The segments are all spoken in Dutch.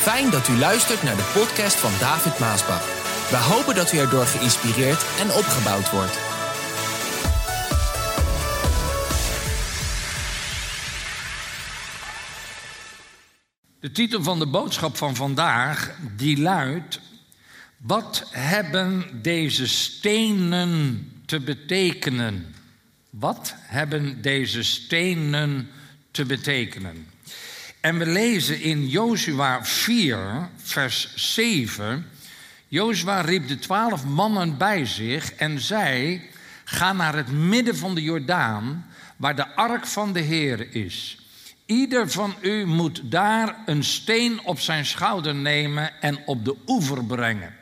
Fijn dat u luistert naar de podcast van David Maasbach. We hopen dat u erdoor geïnspireerd en opgebouwd wordt. De titel van de boodschap van vandaag die luidt: Wat hebben deze stenen te betekenen? Wat hebben deze stenen te betekenen? En we lezen in Jozua 4, vers 7. Jozua riep de twaalf mannen bij zich en zei: Ga naar het midden van de Jordaan, waar de ark van de Heer is. Ieder van u moet daar een steen op zijn schouder nemen en op de oever brengen.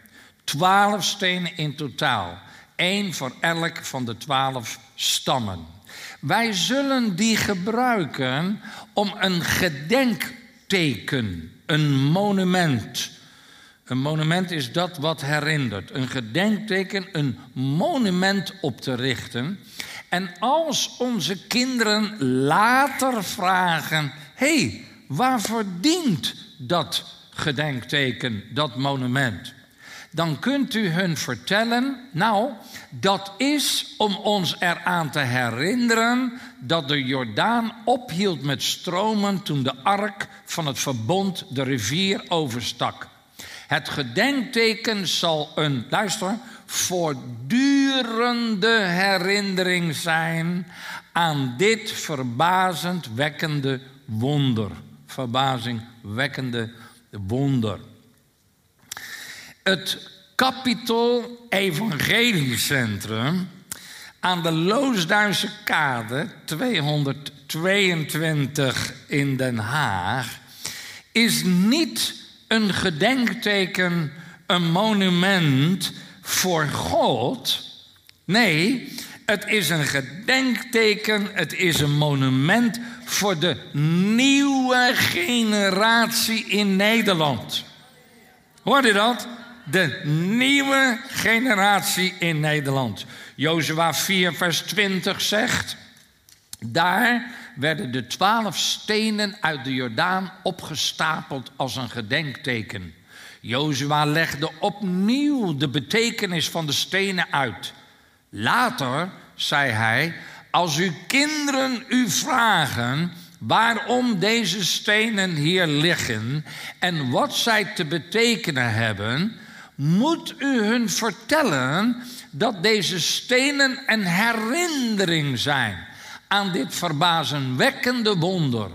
Twaalf stenen in totaal. Één voor elk van de twaalf stammen. Wij zullen die gebruiken om een gedenkteken, een monument. Een monument is dat wat herinnert. Een gedenkteken, een monument op te richten. En als onze kinderen later vragen: hé, hey, waarvoor dient dat gedenkteken, dat monument? Dan kunt u hun vertellen: nou, dat is om ons eraan te herinneren dat de Jordaan ophield met stromen toen de ark van het verbond de rivier overstak. Het gedenkteken zal een, luister, voortdurende herinnering zijn aan dit verbazendwekkende wonder. Verbazingwekkende wonder. Het Capitol Evangeliecentrum aan de Loosduinse Kade 222 in Den Haag is niet een gedenkteken, een monument voor God. Nee, het is een gedenkteken, het is een monument voor de nieuwe generatie in Nederland. Hoor je dat? De nieuwe generatie in Nederland. Jozua 4, vers 20 zegt: Daar werden de twaalf stenen uit de Jordaan opgestapeld als een gedenkteken. Jozua legde opnieuw de betekenis van de stenen uit. Later zei hij: Als uw kinderen u vragen waarom deze stenen hier liggen en wat zij te betekenen hebben, moet u hun vertellen dat deze stenen een herinnering zijn aan dit verbazingwekkende wonder.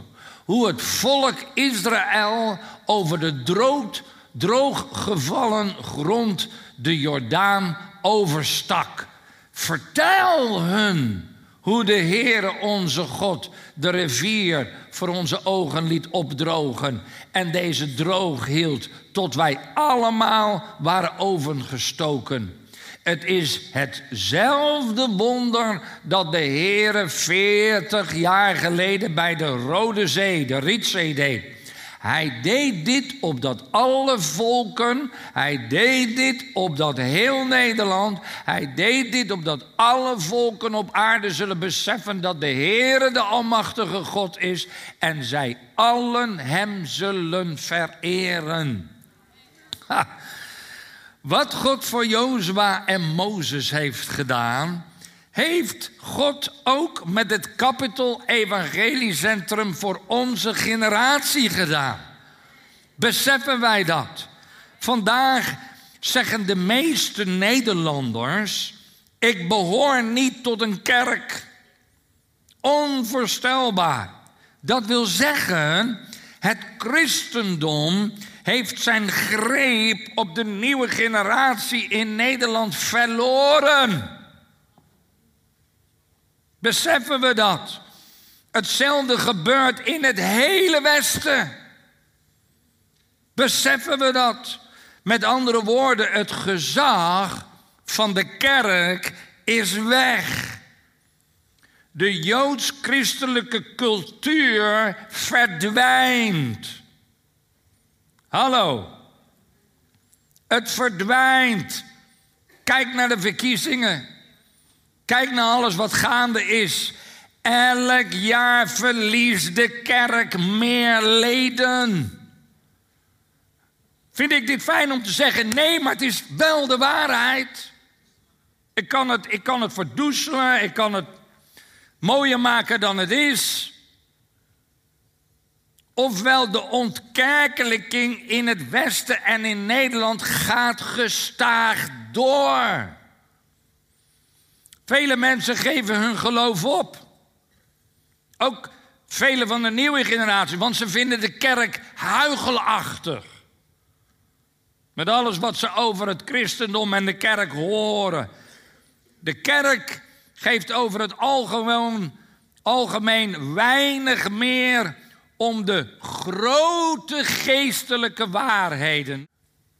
Hoe het volk Israël over de droog, drooggevallen grond de Jordaan overstak. Vertel hun hoe de Heere onze God de rivier voor onze ogen liet opdrogen en deze droog hield tot wij allemaal waren overgestoken. Het is hetzelfde wonder dat de Heere 40 jaar geleden bij de Rode Zee, de Rietzee deed. Hij deed dit opdat alle volken, hij deed dit opdat heel Nederland, hij deed dit opdat alle volken op aarde zullen beseffen dat de Heere de Almachtige God is en zij allen Hem zullen vereren. Wat God voor Jozua en Mozes heeft gedaan, heeft God ook met het Capital Evangeliecentrum voor onze generatie gedaan. Beseffen wij dat? Vandaag zeggen de meeste Nederlanders: ik behoor niet tot een kerk. Onvoorstelbaar. Dat wil zeggen, het christendom heeft zijn greep op de nieuwe generatie in Nederland verloren. Beseffen we dat? Hetzelfde gebeurt in het hele Westen. Beseffen we dat? Met andere woorden, het gezag van de kerk is weg. De joods-christelijke cultuur verdwijnt. Hallo. Het verdwijnt. Kijk naar de verkiezingen. Kijk naar alles wat gaande is. Elk jaar verliest de kerk meer leden. Vind ik dit fijn om te zeggen? Nee, maar het is wel de waarheid. Ik kan het, ik kan het verdoezelen, ik kan het mooier maken dan het is. Ofwel de ontkerkelijking in het Westen en in Nederland gaat gestaag door. Vele mensen geven hun geloof op. Ook vele van de nieuwe generatie, want ze vinden de kerk huigelachtig. Met alles wat ze over het christendom en de kerk horen. De kerk geeft over het algemeen, algemeen weinig meer om de grote geestelijke waarheden.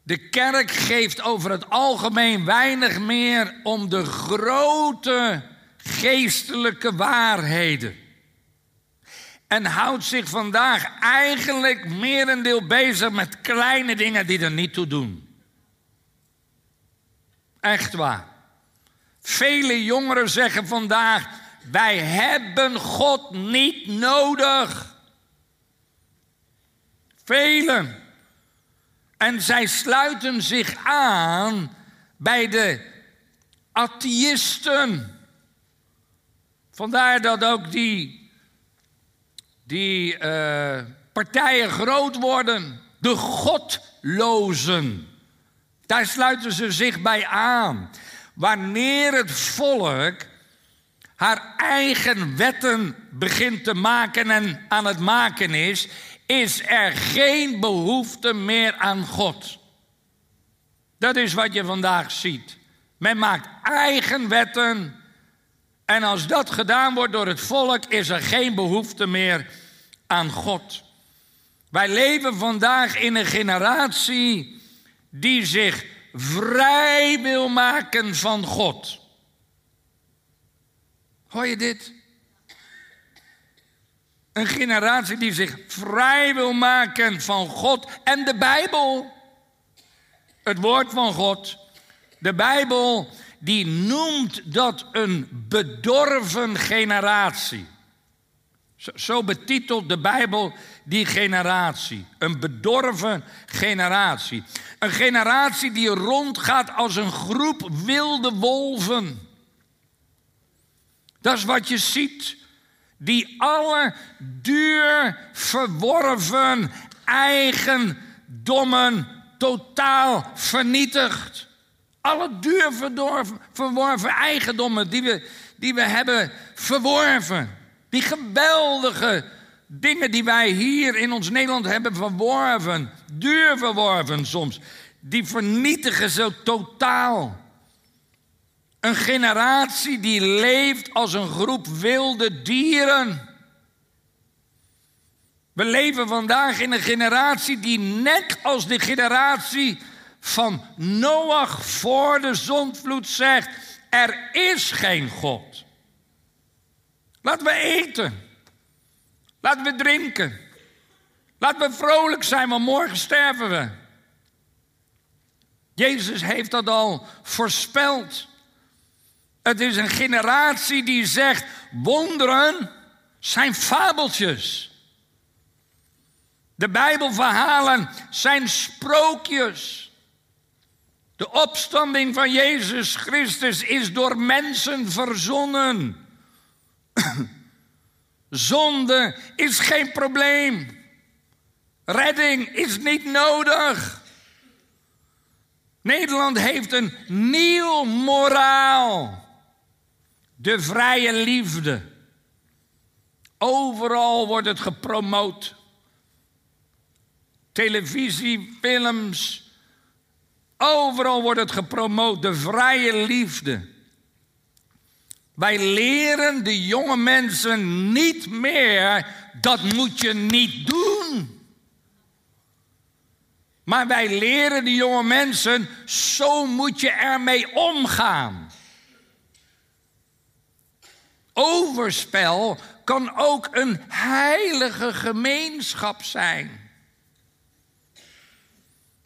De kerk geeft over het algemeen weinig meer om de grote geestelijke waarheden. En houdt zich vandaag eigenlijk merendeel bezig met kleine dingen die er niet toe doen. Echt waar. Vele jongeren zeggen vandaag: wij hebben God niet nodig. Velen. En zij sluiten zich aan bij de atheïsten. Vandaar dat ook die, die uh, partijen groot worden. De godlozen. Daar sluiten ze zich bij aan. Wanneer het volk haar eigen wetten begint te maken en aan het maken is, is er geen behoefte meer aan God. Dat is wat je vandaag ziet. Men maakt eigen wetten. En als dat gedaan wordt door het volk, is er geen behoefte meer aan God. Wij leven vandaag in een generatie die zich vrij wil maken van God. Hoor je dit? Een generatie die zich vrij wil maken van God en de Bijbel. Het woord van God. De Bijbel die noemt dat een bedorven generatie. Zo betitelt de Bijbel die generatie. Een bedorven generatie. Een generatie die rondgaat als een groep wilde wolven. Dat is wat je ziet die alle duur verworven eigendommen totaal vernietigt. Alle duur verworven eigendommen die we, die we hebben verworven. Die geweldige dingen die wij hier in ons Nederland hebben verworven, duur verworven soms, die vernietigen ze totaal. Een generatie die leeft als een groep wilde dieren. We leven vandaag in een generatie die net als de generatie van Noach voor de zondvloed zegt: er is geen God. Laten we eten. Laten we drinken. Laten we vrolijk zijn, want morgen sterven we. Jezus heeft dat al voorspeld. Het is een generatie die zegt: wonderen zijn fabeltjes. De Bijbelverhalen zijn sprookjes. De opstanding van Jezus Christus is door mensen verzonnen. Zonde is geen probleem. Redding is niet nodig. Nederland heeft een nieuw moraal. De vrije liefde. Overal wordt het gepromoot. Televisie, films. Overal wordt het gepromoot. De vrije liefde. Wij leren de jonge mensen niet meer, dat moet je niet doen. Maar wij leren de jonge mensen, zo moet je ermee omgaan. Overspel kan ook een heilige gemeenschap zijn.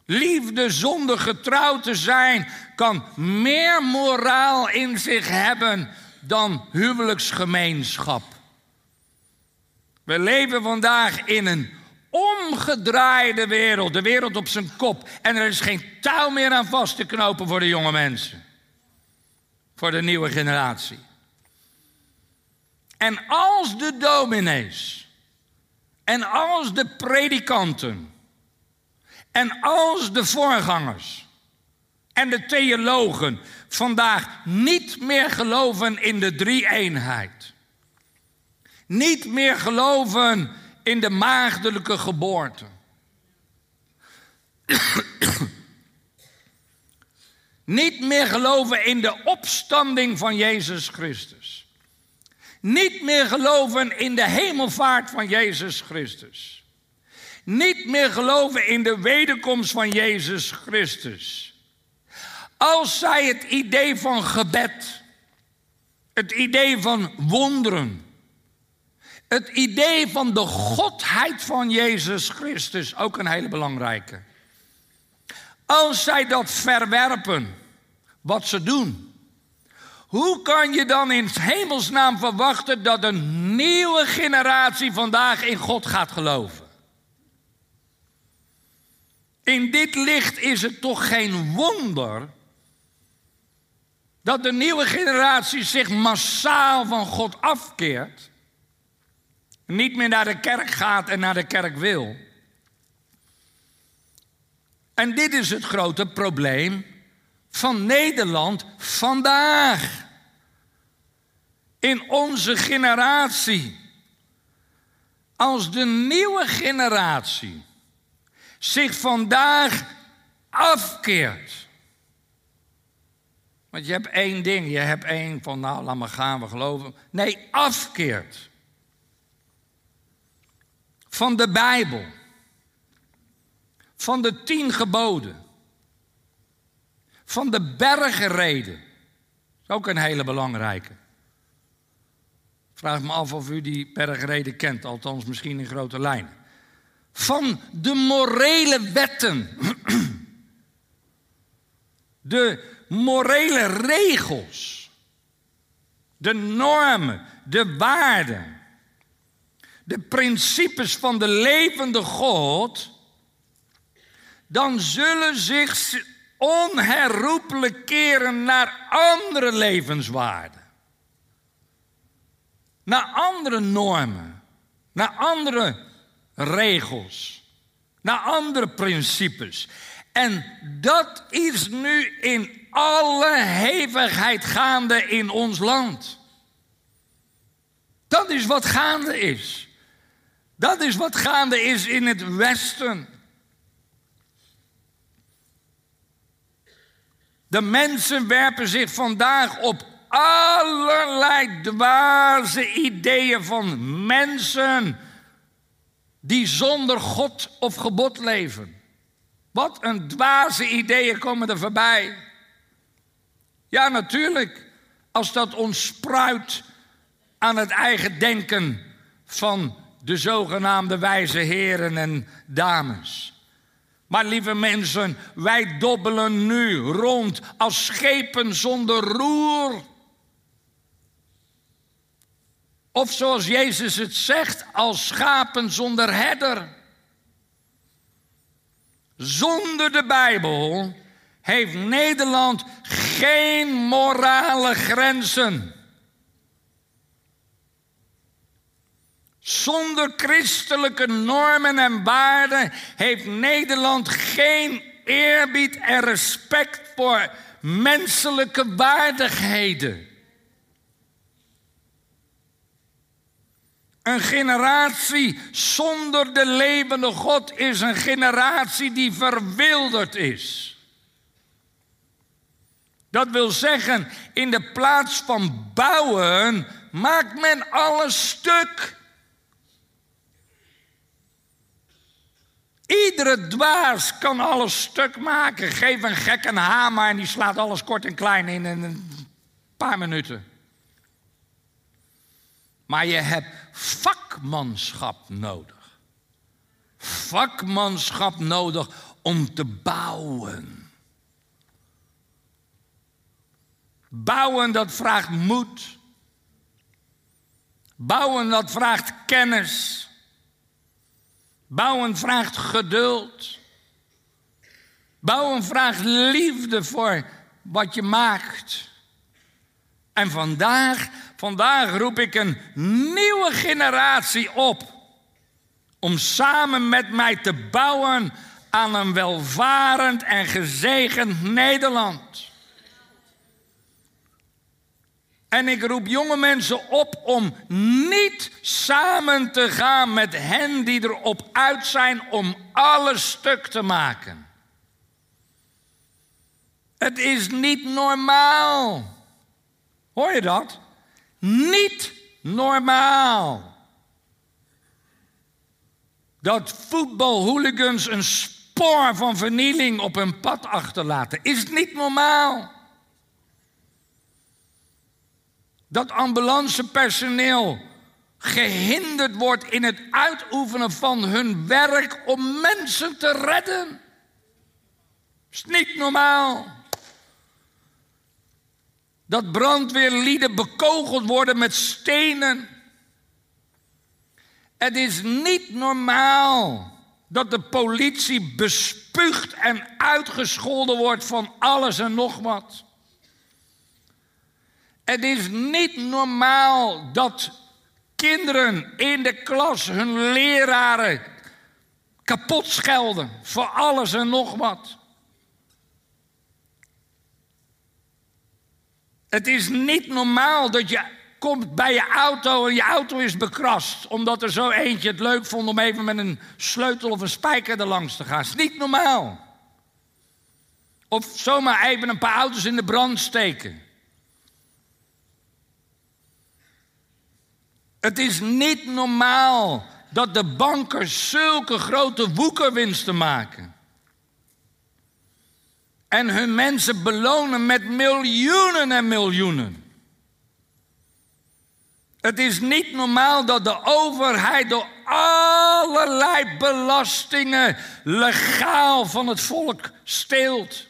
Liefde zonder getrouwd te zijn kan meer moraal in zich hebben dan huwelijksgemeenschap. We leven vandaag in een omgedraaide wereld, de wereld op zijn kop. En er is geen touw meer aan vast te knopen voor de jonge mensen. Voor de nieuwe generatie. En als de dominees en als de predikanten en als de voorgangers en de theologen vandaag niet meer geloven in de drie-eenheid, niet meer geloven in de maagdelijke geboorte. Niet meer geloven in de opstanding van Jezus Christus. Niet meer geloven in de hemelvaart van Jezus Christus. Niet meer geloven in de wederkomst van Jezus Christus. Als zij het idee van gebed, het idee van wonderen, het idee van de godheid van Jezus Christus, ook een hele belangrijke. Als zij dat verwerpen, wat ze doen, hoe kan je dan in hemelsnaam verwachten dat een nieuwe generatie vandaag in God gaat geloven? In dit licht is het toch geen wonder dat de nieuwe generatie zich massaal van God afkeert niet meer naar de kerk gaat en naar de kerk wil. En dit is het grote probleem van Nederland vandaag. In onze generatie. Als de nieuwe generatie zich vandaag afkeert. Want je hebt één ding, je hebt één van nou laat maar gaan, we geloven. Nee, afkeert van de Bijbel, van de tien geboden, van de bergenreden. Dat is ook een hele belangrijke. Vraag me af of u die bergreden kent, althans misschien in grote lijnen. Van de morele wetten, de morele regels, de normen, de waarden de principes van de levende God, dan zullen zich onherroepelijk keren naar andere levenswaarden. Naar andere normen, naar andere regels, naar andere principes. En dat is nu in alle hevigheid gaande in ons land. Dat is wat gaande is. Dat is wat gaande is in het Westen. De mensen werpen zich vandaag op allerlei dwaze ideeën van mensen die zonder God of gebod leven. Wat een dwaze ideeën komen er voorbij. Ja, natuurlijk, als dat ontspruit aan het eigen denken van de zogenaamde wijze heren en dames. Maar lieve mensen, wij dobbelen nu rond als schepen zonder roer. Of zoals Jezus het zegt, als schapen zonder herder. Zonder de Bijbel heeft Nederland geen morale grenzen. Zonder christelijke normen en waarden heeft Nederland geen eerbied en respect voor menselijke waardigheden. Een generatie zonder de levende God is een generatie die verwilderd is. Dat wil zeggen, in de plaats van bouwen maakt men alles stuk. Iedere dwaas kan alles stuk maken. Geef een gek een hamer en die slaat alles kort en klein in een paar minuten. Maar je hebt vakmanschap nodig. Vakmanschap nodig om te bouwen. Bouwen dat vraagt moed. Bouwen dat vraagt kennis. Bouwen vraagt geduld. Bouwen vraagt liefde voor wat je maakt. En vandaag, vandaag roep ik een nieuwe generatie op om samen met mij te bouwen aan een welvarend en gezegend Nederland. En ik roep jonge mensen op om niet samen te gaan met hen die erop uit zijn om alles stuk te maken. Het is niet normaal. Hoor je dat? Niet normaal. Dat voetbalhooligans een spoor van vernieling op hun pad achterlaten. Is niet normaal. Dat ambulancepersoneel gehinderd wordt in het uitoefenen van hun werk om mensen te redden. Is niet normaal. Dat brandweerlieden bekogeld worden met stenen. Het is niet normaal dat de politie bespuugd en uitgescholden wordt van alles en nog wat. Het is niet normaal dat kinderen in de klas hun leraren kapot schelden voor alles en nog wat. Het is niet normaal dat je komt bij je auto en je auto is bekrast. Omdat er zo eentje het leuk vond om even met een sleutel of een spijker er langs te gaan. Dat is niet normaal. Of zomaar even een paar auto's in de brand steken. Het is niet normaal dat de bankers zulke grote woekerwinsten maken. En hun mensen belonen met miljoenen en miljoenen. Het is niet normaal dat de overheid door allerlei belastingen legaal van het volk steelt.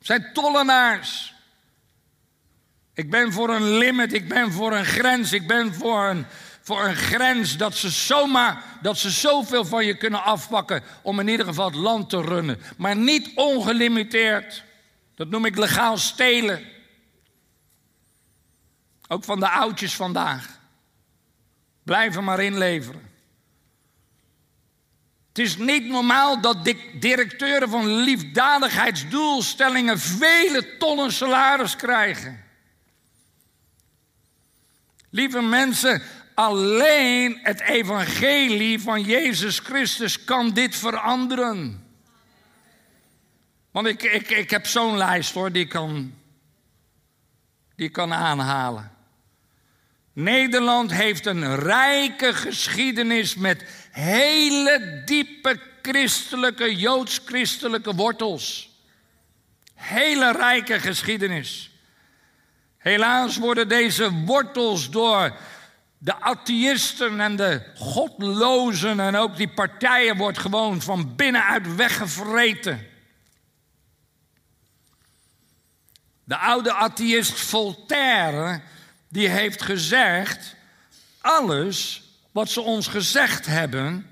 Zijn tollenaars. Ik ben voor een limit, ik ben voor een grens, ik ben voor een, voor een grens dat ze zomaar, dat ze zoveel van je kunnen afpakken om in ieder geval het land te runnen. Maar niet ongelimiteerd. Dat noem ik legaal stelen. Ook van de oudjes vandaag. Blijven maar inleveren. Het is niet normaal dat directeuren van liefdadigheidsdoelstellingen vele tonnen salaris krijgen. Lieve mensen, alleen het evangelie van Jezus Christus kan dit veranderen. Want ik, ik, ik heb zo'n lijst hoor, die kan, die kan aanhalen. Nederland heeft een rijke geschiedenis met hele diepe christelijke, joods-christelijke wortels. Hele rijke geschiedenis. Helaas worden deze wortels door de atheïsten en de godlozen en ook die partijen wordt gewoon van binnenuit weggevreten. De oude atheïst Voltaire die heeft gezegd: alles wat ze ons gezegd hebben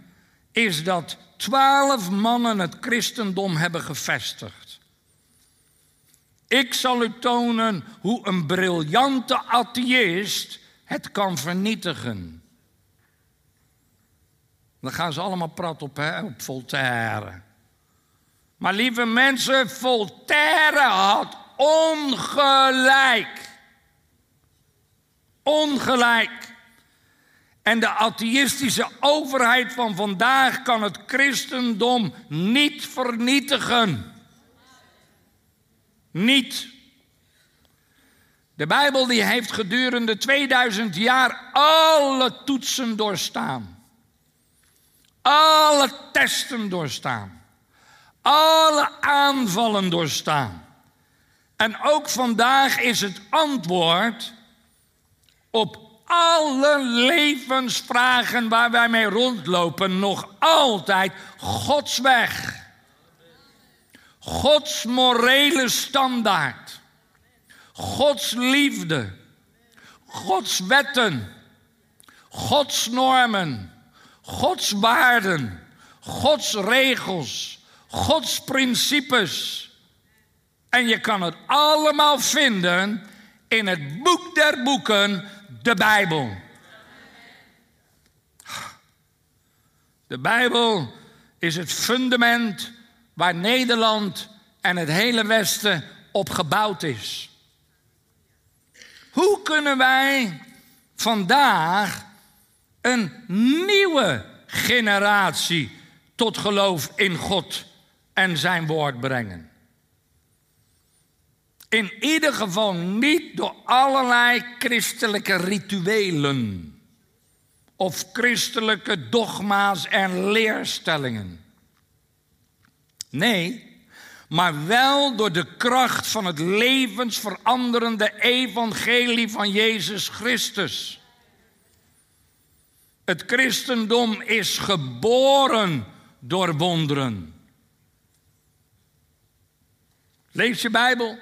is dat twaalf mannen het christendom hebben gevestigd. Ik zal u tonen hoe een briljante atheïst het kan vernietigen. Dan gaan ze allemaal prat op, op Voltaire. Maar lieve mensen, Voltaire had ongelijk. Ongelijk. En de atheïstische overheid van vandaag kan het christendom niet vernietigen. Niet. De Bijbel die heeft gedurende 2000 jaar alle toetsen doorstaan. Alle testen doorstaan. Alle aanvallen doorstaan. En ook vandaag is het antwoord op alle levensvragen waar wij mee rondlopen nog altijd Gods weg. Gods morele standaard. Gods liefde. Gods wetten. Gods normen. Gods waarden, Gods regels, Gods principes. En je kan het allemaal vinden in het boek der boeken, de Bijbel. De Bijbel is het fundament waar Nederland en het hele Westen op gebouwd is. Hoe kunnen wij vandaag een nieuwe generatie tot geloof in God en zijn woord brengen? In ieder geval niet door allerlei christelijke rituelen of christelijke dogma's en leerstellingen. Nee, maar wel door de kracht van het levensveranderende evangelie van Jezus Christus. Het christendom is geboren door wonderen. Lees je Bijbel.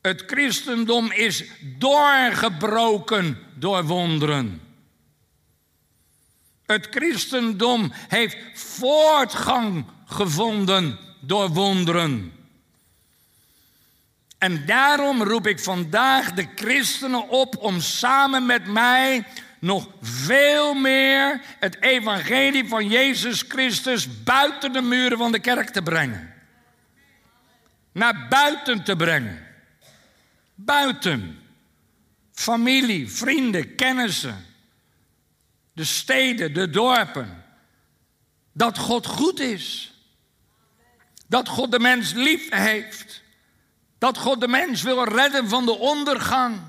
Het christendom is doorgebroken door wonderen. Het christendom heeft voortgang gevonden door wonderen. En daarom roep ik vandaag de christenen op om samen met mij nog veel meer het evangelie van Jezus Christus buiten de muren van de kerk te brengen. Naar buiten te brengen. Buiten. Familie, vrienden, kennissen. De steden, de dorpen. Dat God goed is. Dat God de mens lief heeft. Dat God de mens wil redden van de ondergang.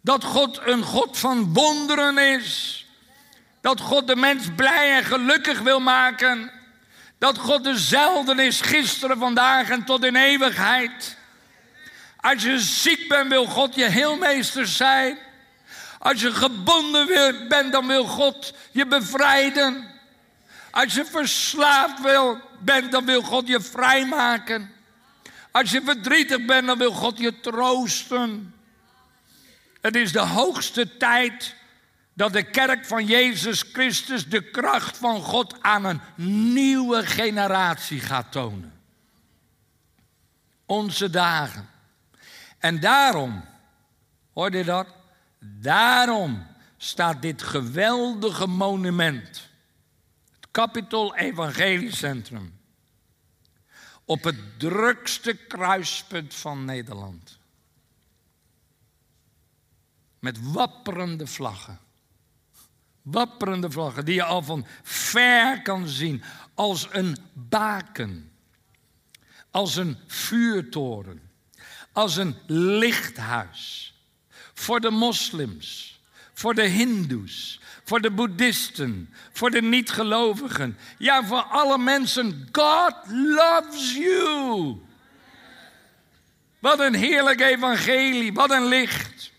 Dat God een God van wonderen is. Dat God de mens blij en gelukkig wil maken. Dat God dezelfde is gisteren, vandaag en tot in eeuwigheid. Als je ziek bent, wil God je heelmeester zijn. Als je gebonden bent, dan wil God je bevrijden. Als je verslaafd wil, bent, dan wil God je vrijmaken. Als je verdrietig bent, dan wil God je troosten. Het is de hoogste tijd dat de kerk van Jezus Christus de kracht van God aan een nieuwe generatie gaat tonen. Onze dagen. En daarom, hoorde je dat? Daarom staat dit geweldige monument, Capitol Evangeliecentrum, op het drukste kruispunt van Nederland. Met wapperende vlaggen. Wapperende vlaggen die je al van ver kan zien. Als een baken, als een vuurtoren, als een lichthuis. Voor de moslims, voor de hindoes, voor de boeddhisten, voor de niet-gelovigen. Ja, voor alle mensen. God loves you. Wat een heerlijk evangelie, wat een licht.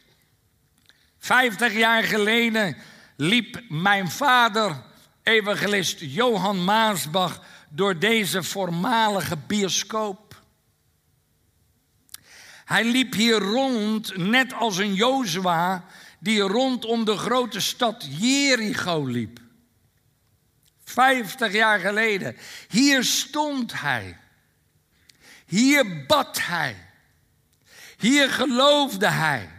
Vijftig jaar geleden liep mijn vader, evangelist Johan Maasbach, door deze voormalige bioscoop. Hij liep hier rond, net als een Jozua, die rondom de grote stad Jericho liep. Vijftig jaar geleden. Hier stond hij. Hier bad hij. Hier geloofde hij.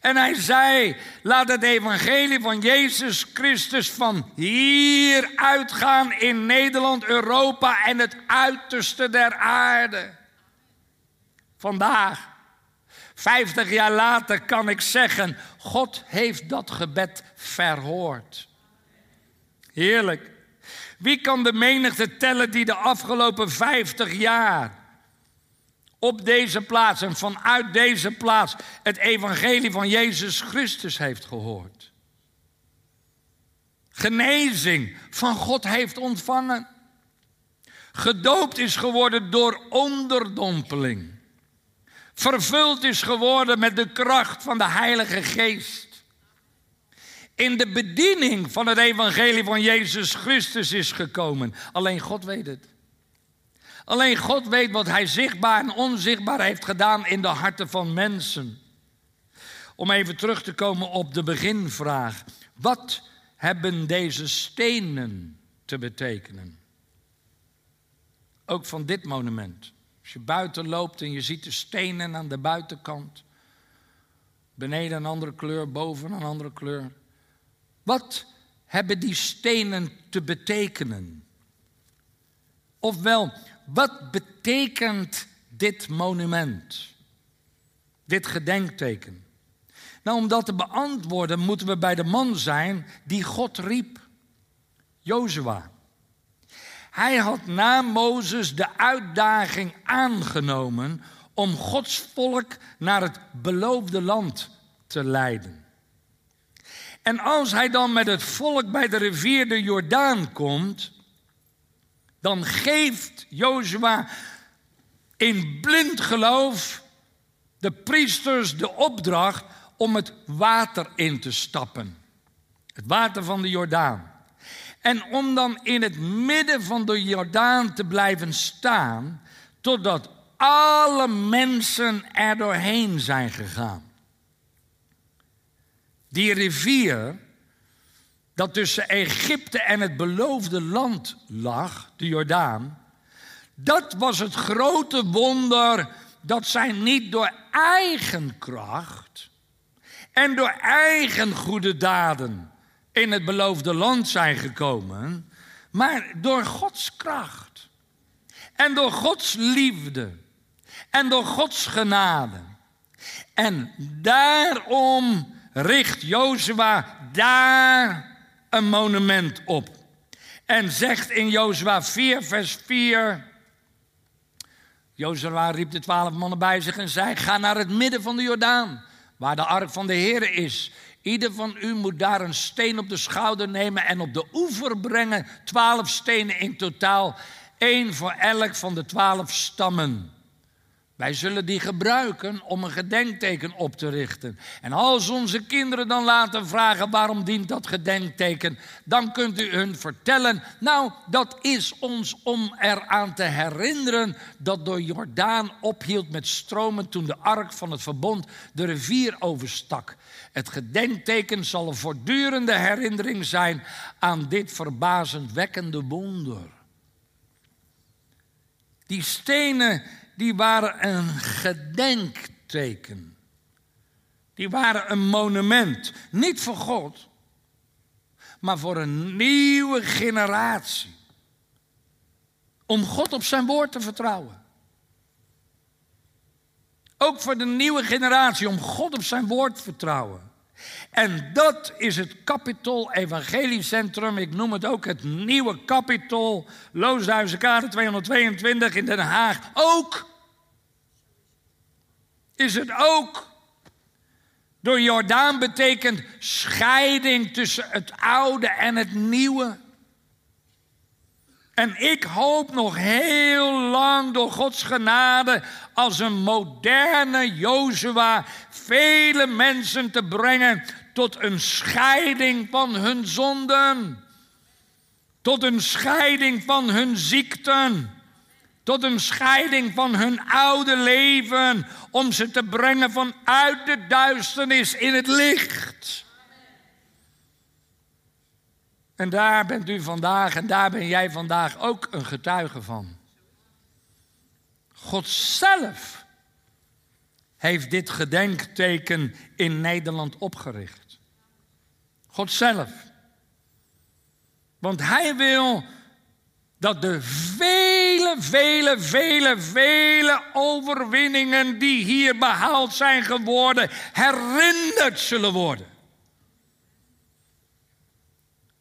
En hij zei: Laat het evangelie van Jezus Christus van hier uitgaan in Nederland, Europa en het uiterste der aarde. Vandaag, 50 jaar later, kan ik zeggen: God heeft dat gebed verhoord. Heerlijk. Wie kan de menigte tellen die de afgelopen 50 jaar op deze plaats en vanuit deze plaats het evangelie van Jezus Christus heeft gehoord? Genezing van God heeft ontvangen. Gedoopt is geworden door onderdompeling vervuld is geworden met de kracht van de Heilige Geest. In de bediening van het evangelie van Jezus Christus is gekomen. Alleen God weet het. Alleen God weet wat Hij zichtbaar en onzichtbaar heeft gedaan in de harten van mensen. Om even terug te komen op de beginvraag. Wat hebben deze stenen te betekenen? Ook van dit monument. Als je buiten loopt en je ziet de stenen aan de buitenkant. Beneden een andere kleur, boven een andere kleur. Wat hebben die stenen te betekenen? Ofwel, wat betekent dit monument? Dit gedenkteken? Nou, om dat te beantwoorden moeten we bij de man zijn die God riep. Jozua. Hij had na Mozes de uitdaging aangenomen om Gods volk naar het beloofde land te leiden. En als hij dan met het volk bij de rivier de Jordaan komt, dan geeft Jozua in blind geloof de priesters de opdracht om het water in te stappen. Het water van de Jordaan. En om dan in het midden van de Jordaan te blijven staan, totdat alle mensen er doorheen zijn gegaan. Die rivier, dat tussen Egypte en het beloofde land lag, de Jordaan, dat was het grote wonder dat zij niet door eigen kracht en door eigen goede daden in het beloofde land zijn gekomen, maar door Gods kracht en door Gods liefde en door Gods genade. En daarom richt Jozua daar een monument op. En zegt in Jozua 4, vers 4. Jozua riep de twaalf mannen bij zich en zei: Ga naar het midden van de Jordaan, waar de ark van de Heer is. Ieder van u moet daar een steen op de schouder nemen en op de oever brengen. Twaalf stenen in totaal, één voor elk van de twaalf stammen. Wij zullen die gebruiken om een gedenkteken op te richten. En als onze kinderen dan laten vragen waarom dient dat gedenkteken, dan kunt u hun vertellen, nou dat is ons om eraan te herinneren dat door Jordaan ophield met stromen toen de ark van het verbond de rivier overstak. Het gedenkteken zal een voortdurende herinnering zijn aan dit verbazendwekkende wonder. Die stenen die waren een gedenkteken. Die waren een monument. Niet voor God, maar voor een nieuwe generatie. Om God op zijn woord te vertrouwen. Ook voor de nieuwe generatie, om God op zijn woord te vertrouwen. En dat is het Capitol Evangeliecentrum. Ik noem het ook het nieuwe Capitol. Loosduizenkade 222 in Den Haag. Ook is het ook. Door Jordaan betekent scheiding tussen het oude en het nieuwe. En ik hoop nog heel lang door Gods genade als een moderne Jozua vele mensen te brengen tot een scheiding van hun zonden. Tot een scheiding van hun ziekten. Tot een scheiding van hun oude leven. Om ze te brengen vanuit de duisternis in het licht. En daar bent u vandaag en daar ben jij vandaag ook een getuige van. God zelf heeft dit gedenkteken in Nederland opgericht. God zelf. Want hij wil dat de vele, vele, vele, vele overwinningen die hier behaald zijn geworden, herinnerd zullen worden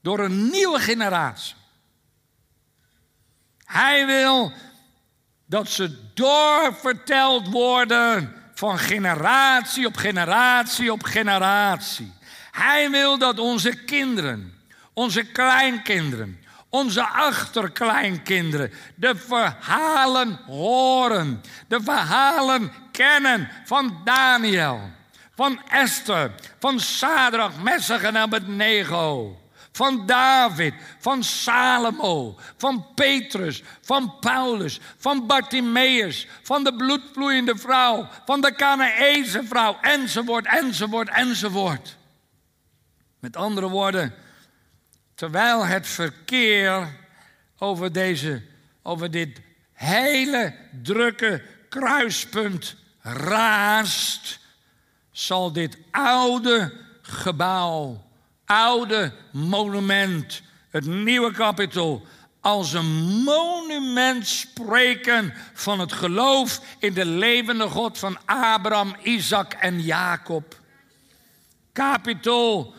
door een nieuwe generatie. Hij wil dat ze doorverteld worden van generatie op generatie op generatie. Hij wil dat onze kinderen, onze kleinkinderen, onze achterkleinkinderen de verhalen horen, de verhalen kennen van Daniel, van Esther, van Sadrach, Messach en Abednego van David, van Salomo, van Petrus, van Paulus, van Bartimaeus, van de bloedvloeiende vrouw, van de Canaese vrouw, enzovoort, enzovoort, enzovoort. Met andere woorden, terwijl het verkeer over, deze, over dit hele drukke kruispunt raast, zal dit oude gebouw, oude monument, het nieuwe kapitol, als een monument spreken van het geloof in de levende God van Abraham, Isaac en Jacob. Capitol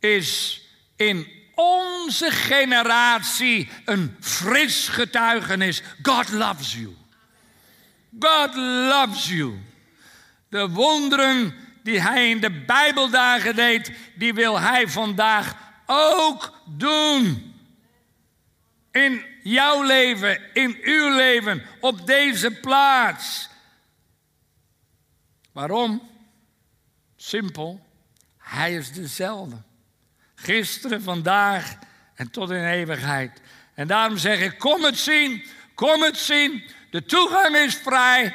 is in onze generatie een fris getuigenis. God loves you. God loves you. De wonderen die hij in de Bijbeldagen deed, die wil hij vandaag ook doen. In jouw leven, in uw leven, op deze plaats. Waarom? Simpel. Hij is dezelfde. Gisteren, vandaag en tot in eeuwigheid. En daarom zeg ik: kom het zien, kom het zien. De toegang is vrij.